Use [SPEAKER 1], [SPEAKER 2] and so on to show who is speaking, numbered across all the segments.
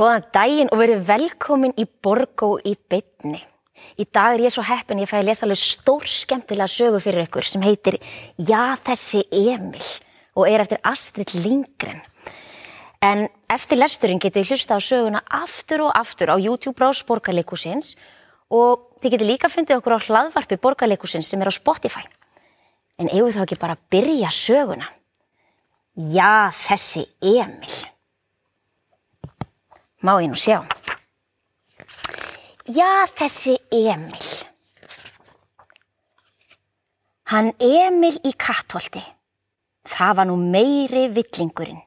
[SPEAKER 1] Góðan daginn og verið velkomin í Borgó í bytni. Í dag er ég svo heppin ég fæði að lesa alveg stór skemmtilega sögu fyrir ykkur sem heitir Já þessi Emil og er eftir Astrid Lindgren. En eftir lesturinn getið hlusta á söguna aftur og aftur á YouTube brás Borgarleikusins og þið getið líka fundið okkur á hlaðvarpi Borgarleikusins sem er á Spotify. En eigum þá ekki bara að byrja söguna. Já þessi Emil. Má ég nú sjá. Já, þessi Emil. Hann Emil í kattholti. Það var nú meiri villingurinn.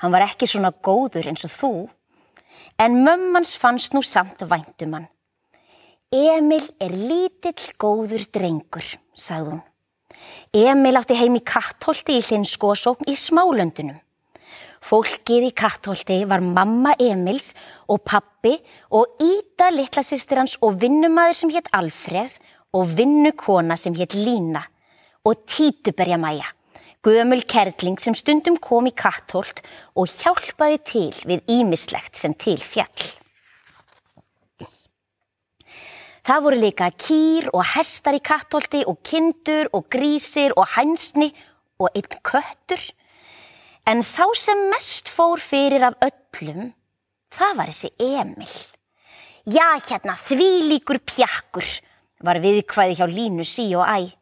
[SPEAKER 1] Hann var ekki svona góður eins og þú, en mömmans fannst nú samt væntum hann. Emil er lítill góður drengur, sagði hún. Emil átti heim í kattholti í hlinskósókn í smálöndunum. Fólkið í kattholti var mamma Emils og pappi og Ída litlasýstir hans og vinnumæður sem hétt Alfreð og vinnukona sem hétt Lína og Títuberja Maja, gömul kerling sem stundum kom í kattholt og hjálpaði til við ímislegt sem til fjall. Það voru líka kýr og hestar í kattholti og kindur og grísir og hænsni og einn köttur En sá sem mest fór fyrir af öllum, það var þessi Emil. Já, hérna, því líkur pjakkur, var viðkvæði hjá Línu sí og æ.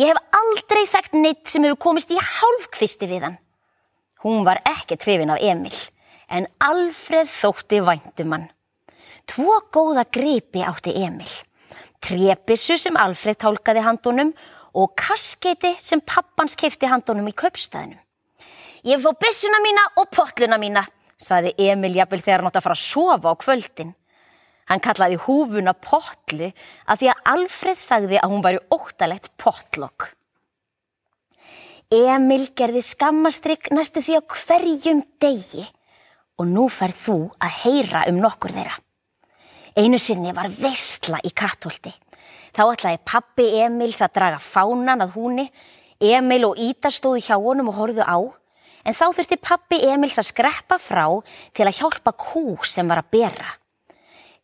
[SPEAKER 1] Ég hef aldrei þekkt neitt sem hefur komist í hálfkvisti við hann. Hún var ekki trefin af Emil, en Alfreð þótti væntum hann. Tvo góða gripi átti Emil. Trepissu sem Alfreð tálkaði handunum og kaskeiti sem pappans kefti handunum í kaupstæðinu. Ég fá byssuna mína og potluna mína, saði Emil jafnvel þegar hann átt að fara að sofa á kvöldin. Hann kallaði húfuna potlu af því að Alfreð sagði að hún væri óttalegt potlokk. Emil gerði skammastrygg næstu því á hverjum degi og nú færð þú að heyra um nokkur þeirra. Einu sinni var vestla í kattholti. Þá ætlaði pappi Emils að draga fánan að húni. Emil og Íta stóðu hjá honum og horfðu á en þá þurfti pappi Emils að skreppa frá til að hjálpa kú sem var að bera.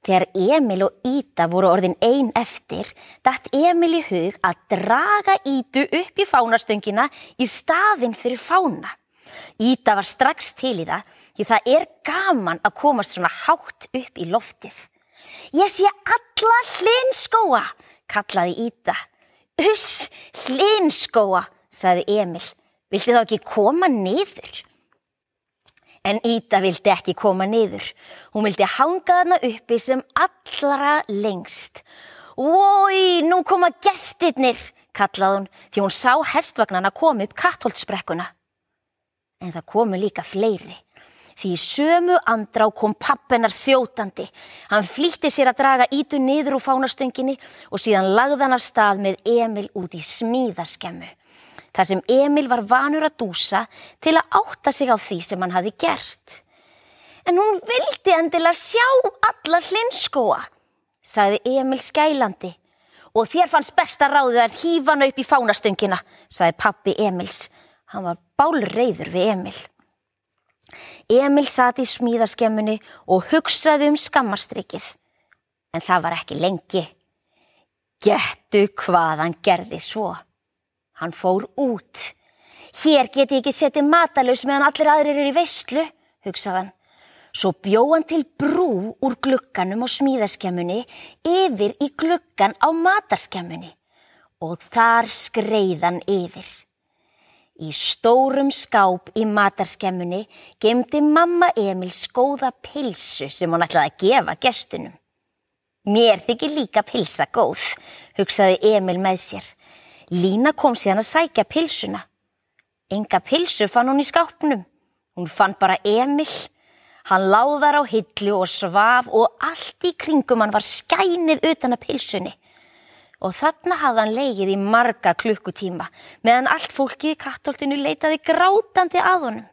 [SPEAKER 1] Þegar Emil og Íta voru orðin einn eftir, dætt Emil í hug að draga Ítu upp í fánastöngina í staðin fyrir fána. Íta var strax til í það, því það er gaman að komast svona hátt upp í loftið. Ég sé alla hlinskóa, kallaði Íta. Uss, hlinskóa, saði Emil. Vilti þá ekki koma niður? En Íta vildi ekki koma niður. Hún vildi hanga þarna uppi sem allra lengst. Ói, nú koma gestirnir, kallaði hún því hún sá hestvagnana koma upp kattholtsbrekkuna. En það komu líka fleiri. Því sömu andrá kom pappennar þjótandi. Hann flýtti sér að draga Ítu niður úr fánastönginni og síðan lagði hann af stað með Emil út í smíðaskemmu þar sem Emil var vanur að dúsa til að átta sig á því sem hann hafi gert. En hún vildi endilega sjá alla hlinskóa, sagði Emil skælandi. Og þér fannst besta ráðið að hýfa hann upp í fánastöngina, sagði pappi Emils. Hann var bálreiður við Emil. Emil sati í smíðaskemmunni og hugsaði um skammarstrykið. En það var ekki lengi. Gettu hvað hann gerði svo. Hann fór út. Hér get ég ekki setið matalus meðan allir aðrir eru í veistlu, hugsaðan. Svo bjóð hann til brú úr glugganum á smíðaskemmunni yfir í gluggan á matarskemmunni og þar skreiðan yfir. Í stórum skáp í matarskemmunni gemdi mamma Emil skóða pilsu sem hún ætlaði að gefa gestunum. Mér þykir líka pilsa góð, hugsaði Emil með sér. Lína kom síðan að sækja pilsuna. Enga pilsu fann hún í skápnum. Hún fann bara Emil. Hann láðar á hillu og svaf og allt í kringum hann var skænið utan að pilsunni. Og þarna hafði hann leigið í marga klukkutíma meðan allt fólkið í kattoltinu leitaði grátandi að honum.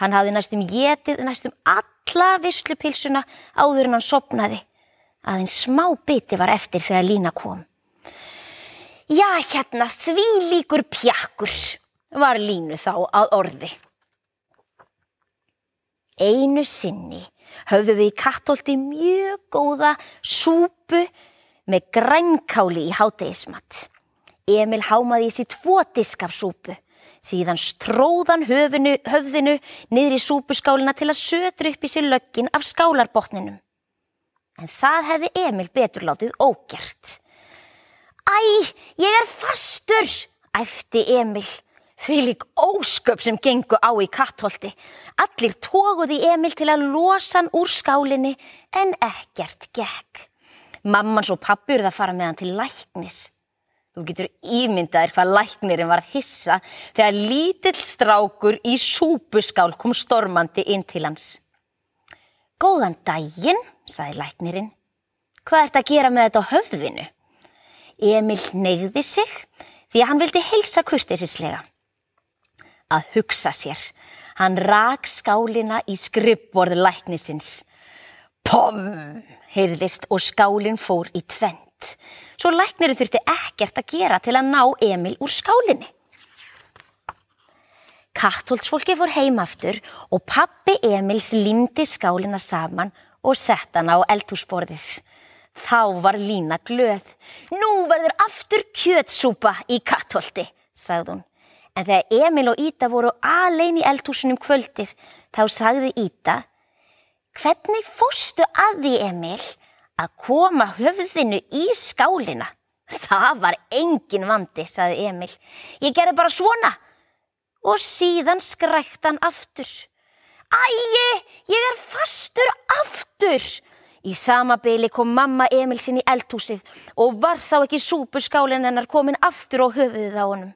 [SPEAKER 1] Hann hafði næstum getið næstum alla visslupilsuna áður en hann sopnaði. Aðeins smá biti var eftir þegar Lína kom. Já, hérna, því líkur pjakkur, var línu þá að orði. Einu sinni höfðu þið í kattolti mjög góða súpu með grænkáli í hátegismat. Emil hámaði í sér tvo disk af súpu. Síðan stróðan höfinu, höfðinu niður í súpuskálina til að södra upp í sér löggin af skálarbotninum. En það hefði Emil betur látið ógjert. Æ, ég er fastur, æfti Emil. Því lík ósköp sem gengu á í kattholti. Allir tóguði Emil til að losa hann úr skálinni en ekkert gekk. Mammans og pappi eruð að fara með hann til læknis. Þú getur ímyndaðir hvað læknirinn var hissa þegar lítill strákur í súpuskál kom stormandi inn til hans. Góðan daginn, saði læknirinn. Hvað ert að gera með þetta á höfðinu? Emil neyði sig því að hann vildi heilsa kurtisislega. Að hugsa sér, hann rak skálina í skrippborð læknisins. Pom, heyrðist og skálinn fór í tvent. Svo læknirinn þurfti ekkert að gera til að ná Emil úr skálinni. Kattholtsfólki fór heimaftur og pappi Emils lindi skálina saman og sett hana á eldhúsborðið. Þá var Lína glöð. Nú verður aftur kjötsúpa í kattholti, sagði hún. En þegar Emil og Íta voru alein í eldhúsunum kvöldið, þá sagði Íta, hvernig fórstu að því Emil að koma höfðinu í skálina? Það var engin vandi, sagði Emil. Ég gerði bara svona. Og síðan skrækt hann aftur. Ægi, ég er fastur aftur. Í sama byli kom mamma Emil sinn í eldhúsið og var þá ekki súpuskálinn hennar komin aftur á höfuðið á honum.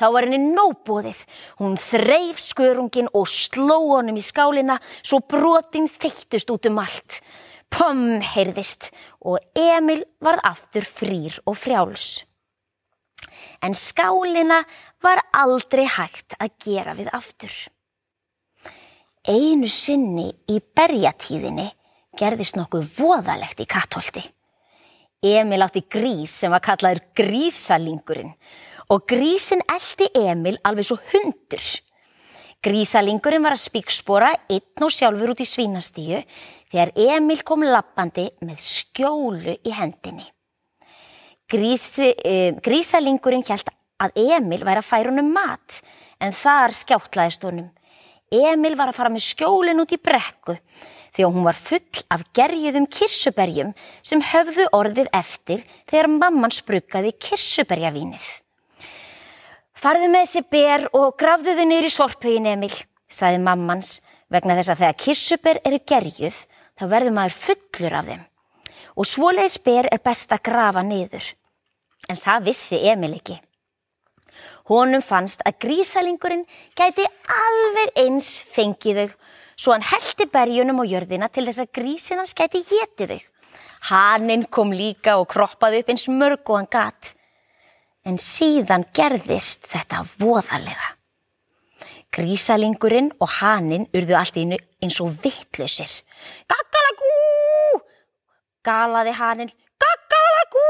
[SPEAKER 1] Þá var henni nóbóðið. Hún þreif skörungin og sló honum í skálina svo brotin þeittust út um allt. Pom heyrðist og Emil varð aftur frýr og frjáls. En skálina var aldrei hægt að gera við aftur. Einu sinni í berjatíðinni gerðist nokkuð voðalegt í kattholti. Emil átti grís sem var kallaður grísalingurinn og grísin eldi Emil alveg svo hundur. Grísalingurinn var að spíkspora einn og sjálfur út í svínastíu þegar Emil kom lappandi með skjólu í hendinni. Grísi, e, grísalingurinn hjælt að Emil væri að færa honum mat en þar skjáttlaðist honum. Emil var að fara með skjólinn út í brekku því að hún var full af gerjuðum kissuberjum sem höfðu orðið eftir þegar mamman sprukkaði kissuberjavínið. Farðu með þessi ber og grafðu þau niður í sorphauðin Emil, saði mammans vegna þess að þegar kissuber eru gerjuð þá verður maður fullur af þeim og svoleiðis ber er best að grafa niður. En það vissi Emil ekki. Honum fannst að grísalingurinn gæti alveg eins fengið þau svo hann heldi berjunum og jörðina til þess að grísin hans gæti getið þau. Haninn kom líka og kroppaði upp eins mörg og hann gatt. En síðan gerðist þetta voðalega. Grísalingurinn og haninn urðu allt í innu eins og vittlusir. Gaggalagú! Galaði haninn. Gaggalagú!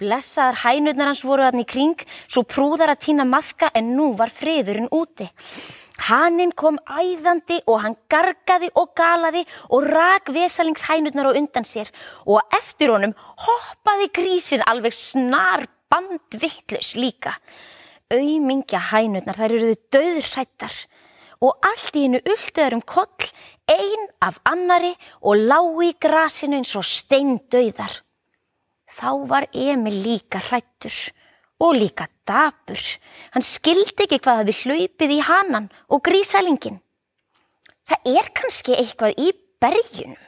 [SPEAKER 1] Blessaðar hænurnar hans voru hann í kring, svo prúðar að týna maðka en nú var friðurinn úti. Haninn kom æðandi og hann gargaði og galaði og rak vesalingshænurnar á undan sér og eftir honum hoppaði grísin alveg snar bandvittlus líka. Auðmingja hænurnar þær eruðu döðrættar og allt í hennu ultuður um koll ein af annari og lág í grasinu eins og steindauðar. Þá var Emil líka hrættur og líka dapur. Hann skildi ekki hvað við hlaupið í hanan og grísælingin. Það er kannski eitthvað í berjunum,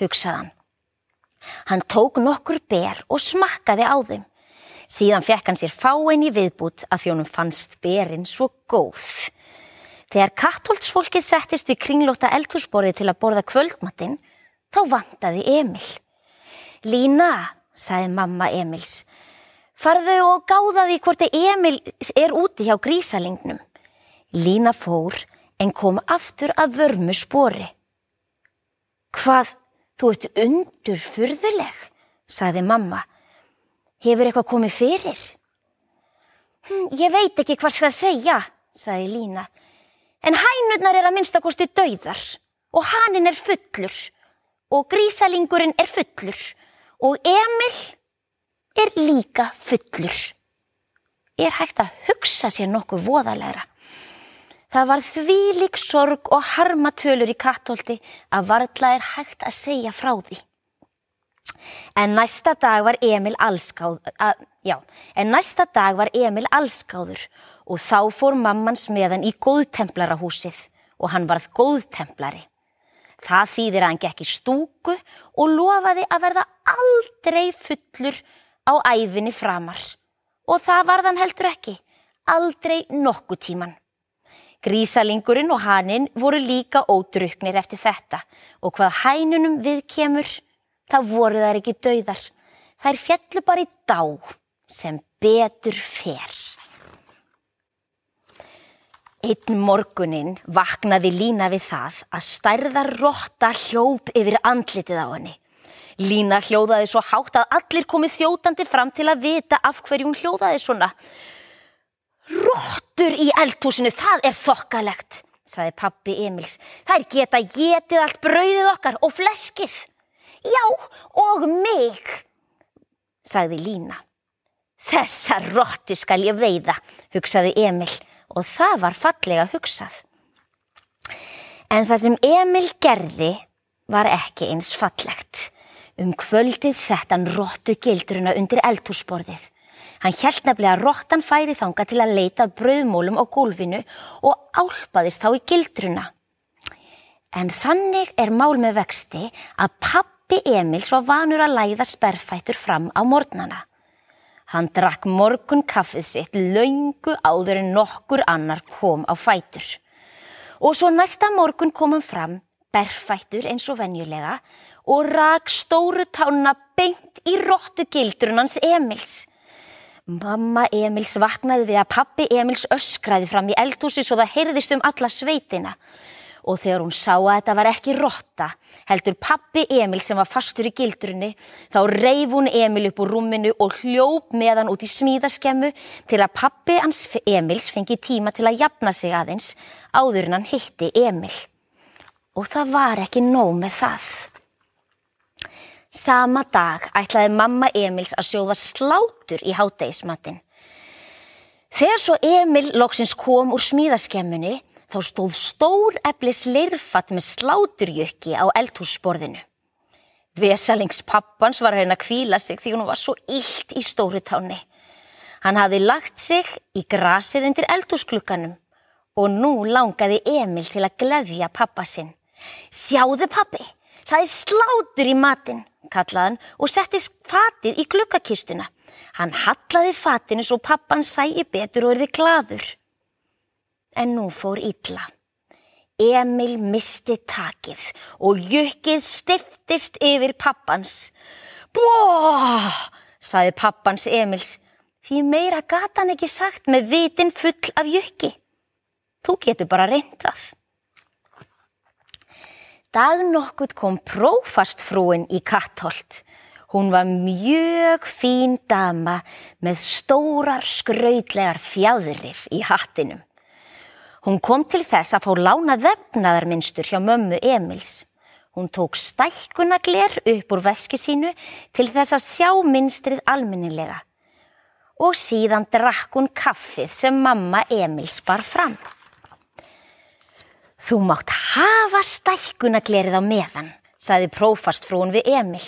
[SPEAKER 1] hugsaðan. Hann tók nokkur ber og smakkaði á þeim. Síðan fekk hann sér fáinn í viðbút að þjónum fannst berinn svo góð. Þegar kattholtsfólkið settist við kringlóta eldhúsborði til að borða kvöldmattin, þá vantaði Emil. Lína, sagði mamma Emils, farðu og gáða því hvort Emil er úti hjá grísalingnum. Lína fór en kom aftur að vörmu spori. Hvað, þú ert undur fyrðuleg, sagði mamma. Hefur eitthvað komið fyrir? Hm, ég veit ekki hvað skal segja, sagði Lína. En hænurnar er að minnstakosti dauðar. og hanin er fullur og grísalingurinn er fullur og Emil er líka fullur. Er hægt að hugsa sér nokkuð voðalegra. Það var þvílik sorg og harmatölur í kattólti að varðla er hægt að segja frá því. En næsta dag var Emil allskáð, já, en næsta dag var Emil allskáður og þá fór mammans með hann í góðtemplarahúsið og hann varð góðtemplari. Það þýðir að hann gekk í stúku og lofaði að verða aldrei fullur á æfinni framar. Og það varð hann heldur ekki, aldrei nokku tíman. Grísalingurinn og haninn voru líka ódruknir eftir þetta og hvað hænunum við kemur, þá voru þær ekki dauðar. Þær fjallu bara í dá sem betur fer. Einn morgunin vaknaði Lína við það að stærðar rotta hljóp yfir andlitið á henni. Lína hljóðaði svo hátt að allir komið þjótandi fram til að vita af hverju hún hljóðaði svona. Rottur í eldhúsinu, það er þokkalegt, saði pappi Emils. Er geta getið allt brauðið okkar og fleskið. Já, og mig, sagði Lína. Þessa rottu skal ég veiða, hugsaði Emil og það var fallega hugsað. En það sem Emil gerði var ekki eins fallegt. Um kvöldið sett hann róttu gildruna undir eldhúsborðið. Hann held nefnilega að róttan færi þanga til að leita bröðmólum á gólfinu og álpaðist þá í gildruna. En þannig er mál með vexti að pappi Emils var vanur að læða sperrfættur fram á mornana. Hann drakk morgun kaffið sitt laungu áður en nokkur annar kom á fætur. Og svo næsta morgun kom hann fram, berfættur eins og venjulega og rak stóru tána beint í róttu gildrunans Emils. Mamma Emils vaknaði við að pappi Emils öskraði fram í eldhúsi svo það heyrðist um alla sveitina og þegar hún sá að þetta var ekki rotta, heldur pappi Emil sem var fastur í gildrunni, þá reif hún Emil upp úr rúminu og hljóp með hann út í smíðaskemmu til að pappi hans Emils fengi tíma til að jafna sig aðeins áður en hann hitti Emil. Og það var ekki nóg með það. Sama dag ætlaði mamma Emils að sjóða slátur í hátdeismattin. Þegar svo Emil loksins kom úr smíðaskemmunni þá stóð stór eflis leirfatt með sláturjökki á eldhúsborðinu. Vesalings pappans var hérna að kvíla sig því hún var svo illt í stóru táni. Hann hafði lagt sig í grasið undir eldhúsklukkanum og nú langaði Emil til að gleðja pappa sinn. Sjáðu pappi, það er slátur í matin, kallaðan og setti fatið í klukkakistuna. Hann hallaði fatinu svo pappan sæi betur og erði gladur en nú fór illa. Emil misti takið og jökkið stiftist yfir pappans. Bóh, saði pappans Emils, því meira gata hann ekki sagt með vitin full af jökki. Þú getur bara reyndað. Dag nokkut kom prófastfrúin í Kattholt. Hún var mjög fín dama með stórar skraudlegar fjáðurir í hattinum. Hún kom til þess að fá lána vefnaðarmynstur hjá mömmu Emils. Hún tók stækkunagler upp úr veski sínu til þess að sjá mynstrið alminnilega og síðan drakk hún kaffið sem mamma Emils bar fram. Þú mátt hafa stækkunaglerið á meðan, saði prófastfrún við Emil.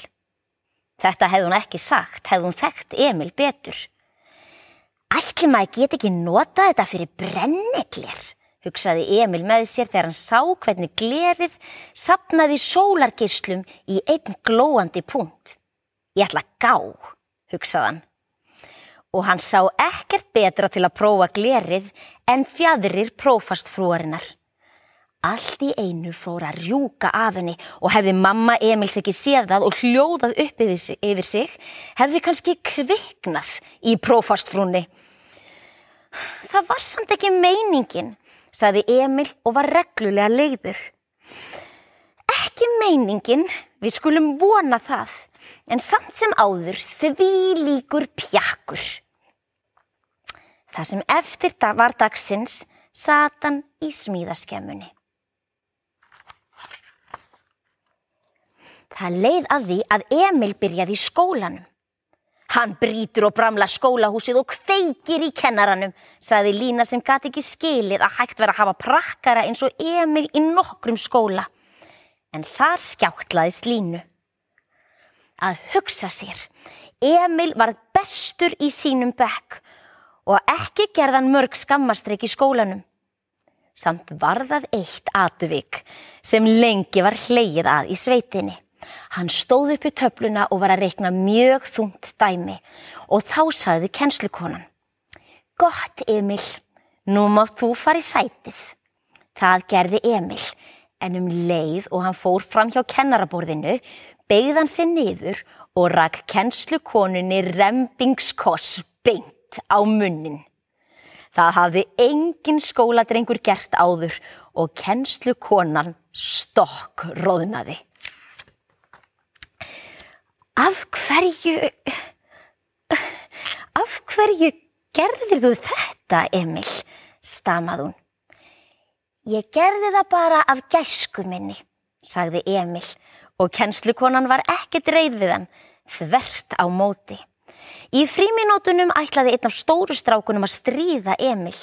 [SPEAKER 1] Þetta hefði hún ekki sagt, hefði hún þekkt Emil betur. Ætli maður get ekki nota þetta fyrir brennigler, hugsaði Emil með sér þegar hann sá hvernig glerið sapnaði sólargislum í einn glóandi punkt. Ég ætla að gá, hugsaði hann. Og hann sá ekkert betra til að prófa glerið en fjadrir prófastfrúarinnar. Allt í einu fór að rjúka af henni og hefði mamma Emils ekki séð það og hljóðað upp yfir sig, hefði kannski kviknað í prófastfrúnni. Það var samt ekki meiningin saði Emil og var reglulega leiður. Ekki meiningin, við skulum vona það, en samt sem áður því líkur pjakkur. Það sem eftir var dagsins satan í smíðaskemmunni. Það leið að því að Emil byrjaði í skólanum. Hann brítur og bramla skólahúsið og kveikir í kennaranum, saði Lína sem gati ekki skilið að hægt vera að hafa prakkara eins og Emil í nokkrum skóla. En þar skjáttlaðist Línu. Að hugsa sér, Emil var bestur í sínum bekk og ekki gerðan mörg skammastrek í skólanum. Samt var það eitt atvik sem lengi var hleyið að í sveitinni. Hann stóð upp í töfluna og var að reikna mjög þungt dæmi og þá sagði kennslukonan. Gott Emil, nú mátt þú fara í sætið. Það gerði Emil en um leið og hann fór fram hjá kennaraborðinu, beigð hann sér niður og rakk kennslukonunni rempingskoss beint á munnin. Það hafði engin skóladrengur gert áður og kennslukonan stokk róðnaði. Af hverju, af hverju gerðir þú þetta, Emil, stamað hún. Ég gerði það bara af gæsku minni, sagði Emil og kennslukonan var ekkert reið við hann, þvert á móti. Í fríminótunum ætlaði einn af stóru strákunum að stríða Emil.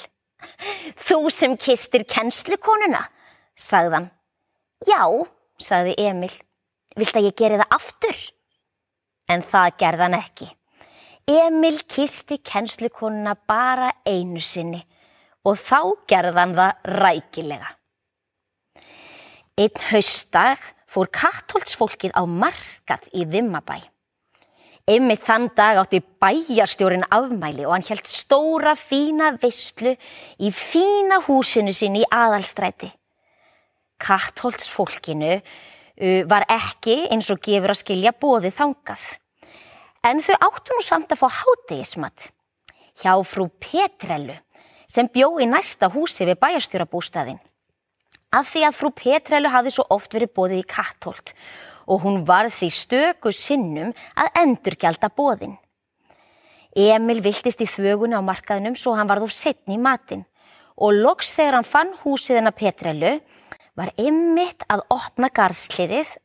[SPEAKER 1] Þú sem kistir kennslukonuna, sagðan. Já, sagði Emil. Vilt að ég geri það aftur? En það gerðan ekki. Emil kisti kennslukonuna bara einu sinni og þá gerðan það rækilega. Einn haustdag fór kattholtsfólkið á markað í Vimmabæ. Emil þann dag átti bæjarstjórin afmæli og hann held stóra fína visslu í fína húsinu sinni í aðalstræti. Kattholtsfólkinu uh, var ekki eins og gefur að skilja bóði þangað. En þau áttu nú samt að fá hátegismat hjá frú Petrellu sem bjó í næsta húsi við bæjarstjórabústaðin. Af því að frú Petrellu hafði svo oft verið bóðið í kattholt og hún var því stöku sinnum að endurgjálta bóðin. Emil viltist í þvögunni á markaðinum svo hann varð of setni í matin og loks þegar hann fann húsið hennar Petrellu var ymmit að opna garðsliðið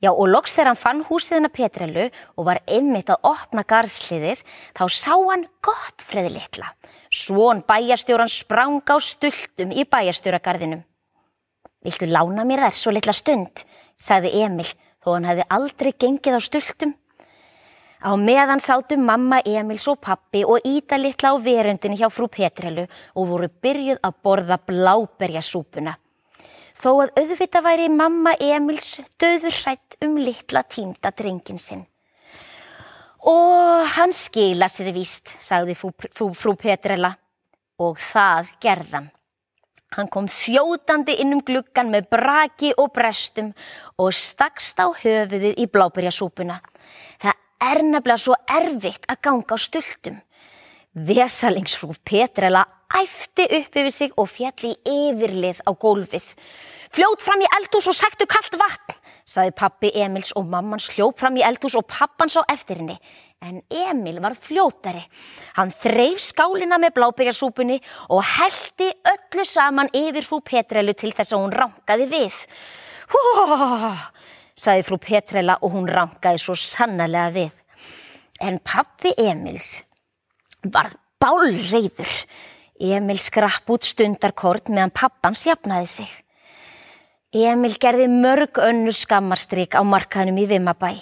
[SPEAKER 1] Já og loks þegar hann fann húsið hennar Petrellu og var ymmit að opna garðsliðið þá sá hann gott freði litla. Svon bæjastjóran sprang á stultum í bæjastjóragarðinum. Viltu lána mér þær svo litla stund, sagði Emil þó hann hefði aldrei gengið á stultum. Á meðan sátu mamma Emils og pappi og íta litla á verundinni hjá frú Petrellu og voru byrjuð að borða bláberjasúpuna. Þó að auðvita væri mamma Emils döður hrætt um litla týnda drengin sinn. Og hann skila sér víst, sagði frú, frú, frú Petrella og það gerðan. Hann kom þjótandi inn um gluggan með braki og brestum og stakst á höfuðið í blábyrjasúpuna. Það er nefnilega svo erfitt að ganga á stultum. Vesalingsfrú Petrella æfti upp yfir sig og fjalli yfirlið á gólfið. Fljót fram í eldús og sættu kallt vatn, saði pappi Emils og mammans hljóp fram í eldús og pappan sá eftir henni. En Emil var fljótari. Hann þreif skálina með blábyrjarsúpunni og heldi öllu saman yfir frú Petrellu til þess að hún rankaði við. Hó, saði frú Petrella og hún rankaði svo sannarlega við. En pappi Emils var bálreiður. Emil skrapp út stundarkort meðan pappan sjafnaði sig. Emil gerði mörg önnur skammarstryk á markanum í Vimabæ.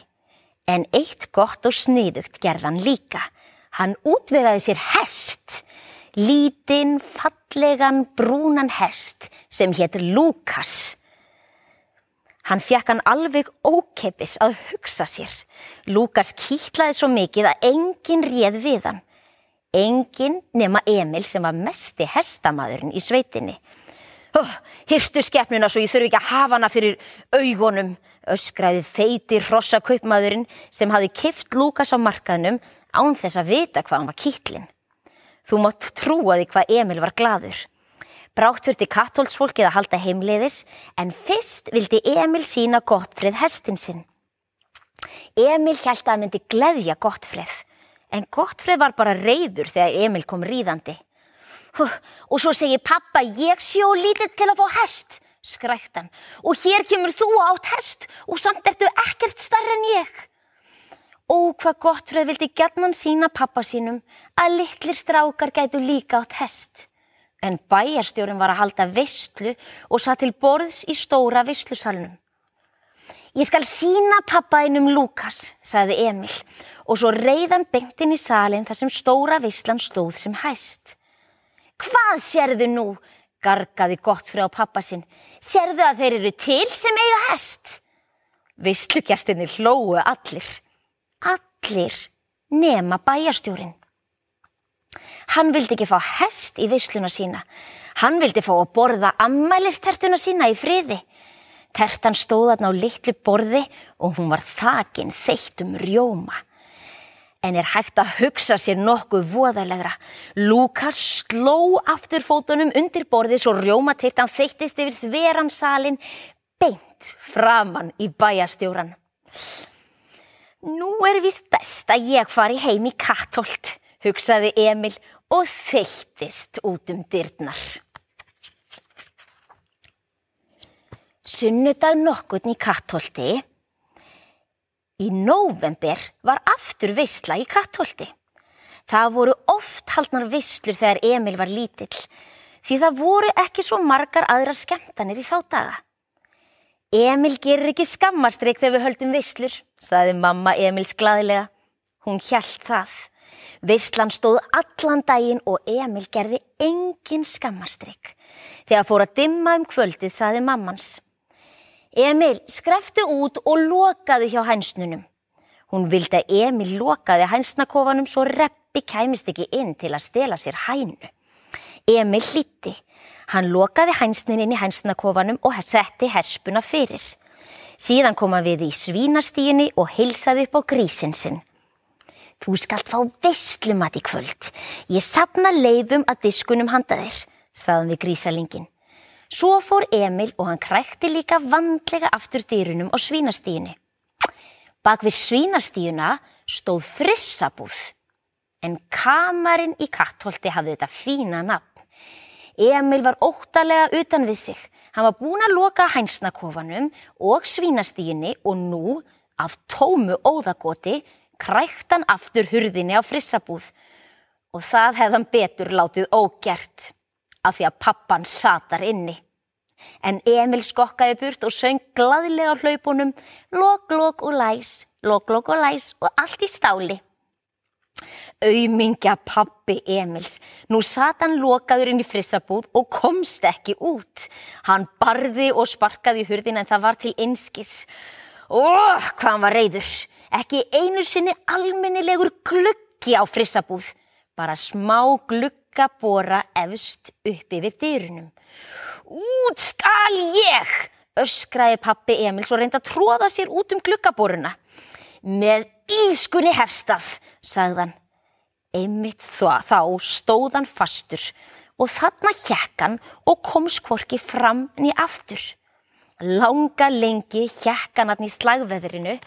[SPEAKER 1] En eitt gott og sniðugt gerðan líka. Hann útvegaði sér hest, lítinn, fallegan, brúnan hest sem héttur Lukas. Hann fjekk hann alveg ókeppis að hugsa sér. Lukas kýtlaði svo mikið að engin réð við hann. Engin nema Emil sem var mesti hestamadurinn í sveitinni. Oh, Hirtu skeppnuna svo ég þurfi ekki að hafa hana fyrir augunum, öskraði feiti hrossa kaupmaðurinn sem hafi kift Lukas á markaðnum án þess að vita hvað hann var kýtlinn. Þú mátt trúa því hvað Emil var gladur. Brátt þurfti kattholdsfólkið að halda heimleiðis en fyrst vildi Emil sína Gottfrið hestin sinn. Emil held að myndi gleðja Gottfrið en Gottfrið var bara reyður þegar Emil kom ríðandi. Og svo segir pappa ég og lítið til að fá hest, skræktan. Og hér kemur þú átt hest og samt ertu ekkert starra en ég. Ó, hvað gott fröð vildi gætnan sína pappa sínum að litlir strákar gætu líka átt hest. En bæjarstjórin var að halda vistlu og satt til borðs í stóra vistlusalunum. Ég skal sína pappaðinum Lukas, sagði Emil og svo reyðan beintin í salin þar sem stóra vistlan stóð sem hæst. Hvað sérðu nú? gargaði gott frá pappa sinn. Sérðu að þeir eru til sem eiga hest? Vistlugjastinni hlóu allir. Allir nema bæjastjórin. Hann vildi ekki fá hest í visluna sína. Hann vildi fá að borða ammælistertuna sína í friði. Tertan stóðan á litlu borði og hún var þakin þeitt um rjóma. En er hægt að hugsa sér nokkuð voðalegra. Lukas sló aftur fótunum undir borði svo rjómatirtan þeittist yfir þveran salin beint framann í bæjastjóran. Nú er vist best að ég fari heim í kattolt, hugsaði Emil og þeittist út um dyrnar. Sunnudag nokkutn í kattholti. Í nóvember var aftur vissla í kattholti. Það voru oft haldnar visslur þegar Emil var lítill því það voru ekki svo margar aðrar skemmtanir í þá daga. Emil gerir ekki skammarstreik þegar við höldum visslur, saði mamma Emils gladlega. Hún hjælt það. Visslan stóð allan daginn og Emil gerði engin skammarstreik. Þegar fór að dimma um kvöldið, saði mammans. Emil skrefti út og lokaði hjá hænsnunum. Hún vildi að Emil lokaði hænsnakofanum svo reppi kæmist ekki inn til að stela sér hænu. Emil hlíti. Hann lokaði hænsnin inn í hænsnakofanum og setti hespuna fyrir. Síðan koma við í svínastíginni og heilsaði upp á grísin sinn. Þú skalt fá visslumat í kvöld. Ég sapna leifum að diskunum handa þér, saðum við grísalingin. Svo fór Emil og hann krækti líka vandlega aftur dýrunum á svínastíginni. Bak við svínastíguna stóð frissabúð, en kamarinn í kattholti hafði þetta fína nafn. Emil var óttalega utan við sig. Hann var búin að loka hænsnakofanum og svínastíginni og nú, af tómu óðagoti, krækt hann aftur hurðinni á frissabúð. Og það hefðan betur látið ógert af því að pappan satar inni. En Emil skokkaði burt og söng gladlega á hlaupunum, lok, lok og læs, lok, lok og læs og allt í stáli. Auðmingja pappi Emils. Nú sat hann lokaður inn í frissabúð og komst ekki út. Hann barði og sparkaði í hurðin en það var til einskis. Óh, hvað hann var reyður. Ekki einu sinni almennilegur gluggi á frissabúð. Bara smá gluggabora efst uppi við dyrunum. Út skal ég, öskraði pappi Emils og reyndi að tróða sér út um gluggaboruna. Með ískunni hefstað, sagðan. Einmitt þá, stóðan fastur og þarna hjekkan og kom skvorki fram niður aftur. Langa lengi hjekkan hann í slagveðrinu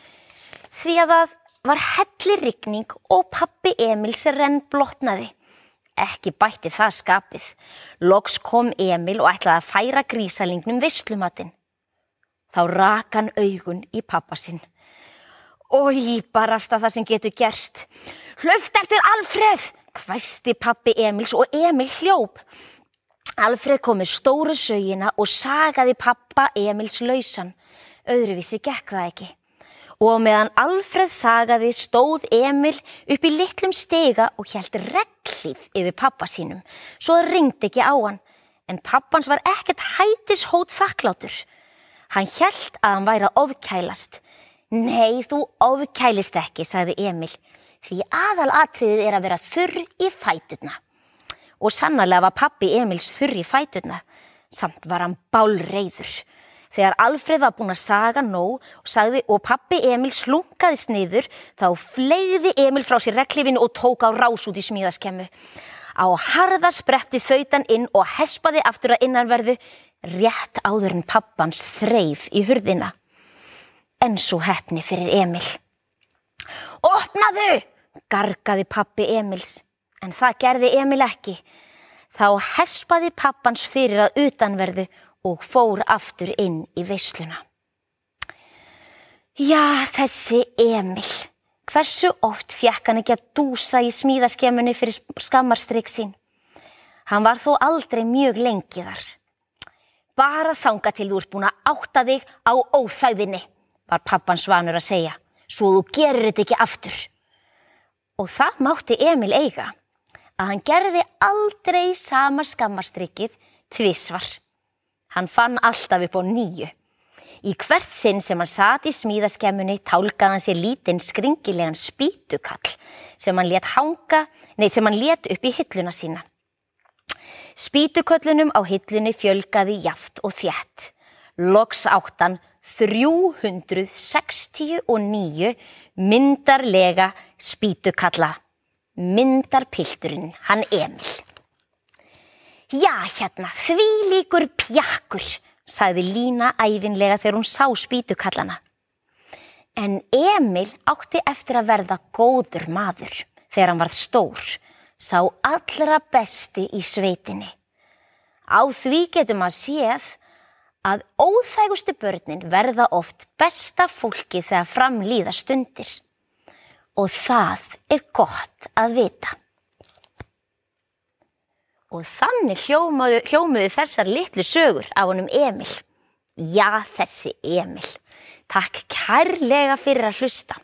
[SPEAKER 1] því að það var hellir rigning og pappi Emils renn blotnaði. Ekki bætti það skapið. Loks kom Emil og ætlaði að færa grísalingnum visslumatinn. Þá rak hann augun í pappa sinn. Ói, barasta það sem getur gerst. Hlöft eftir Alfreð, hvæsti pappi Emils og Emil hljóp. Alfreð kom með stóru sögina og sagaði pappa Emils lausan. Öðruvísi gekk það ekki. Og meðan Alfreð sagaði stóð Emil upp í litlum stega og hjælt reglíf yfir pappa sínum. Svo það ringdi ekki á hann, en pappans var ekkert hætis hót þakklátur. Hann hjælt að hann væri að ofkælast. Nei, þú ofkælist ekki, sagði Emil, því aðalatriðið er að vera þurr í fætutna. Og sannarlega var pappi Emils þurr í fætutna, samt var hann bálreiður. Þegar Alfred var búin að saga nóg og, sagði, og pappi Emil slunkaði sniður, þá fleiði Emil frá sér reglifinu og tók á rás út í smíðaskemmu. Á harða spretti þauðan inn og hespaði aftur að innanverðu, rétt áður en pappans þreif í hurðina en svo hefni fyrir Emil. Opnaðu! gargaði pappi Emils, en það gerði Emil ekki. Þá hespaði pappans fyrir að utanverðu og fór aftur inn í veisluna. Já, þessi Emil. Hversu oft fjekk hann ekki að dúsa í smíðaskemmunni fyrir skammarstrygg sín? Hann var þó aldrei mjög lengi þar. Bara þanga til þú ert búin að átta þig á óþæðinni, var pappan svanur að segja, svo þú gerir þetta ekki aftur. Og það mátti Emil eiga, að hann gerði aldrei sama skammarstryggið tvísvar. Hann fann alltaf upp á nýju. Í hvert sinn sem hann satt í smíðaskemmunni tálkaði hann sér lítinn skringilegan spítukall sem hann let hanga, nei sem hann let upp í hilluna sína. Spítuköllunum á hillunni fjölgaði jaft og þjætt. Loks áttan 369 myndarlega spítukalla. Myndarpilturinn, hann Emil. Já, hérna, því líkur pjakkur, sagði Lína æfinlega þegar hún sá spítukallana. En Emil átti eftir að verða góður maður þegar hann varð stór, sá allra besti í sveitinni. Á því getum að séð að óþægustu börnin verða oft besta fólki þegar framlýða stundir. Og það er gott að vita. Og þannig hljómuðu, hljómuðu þessar litlu sögur af honum Emil. Já, þessi Emil. Takk kærlega fyrir að hlusta.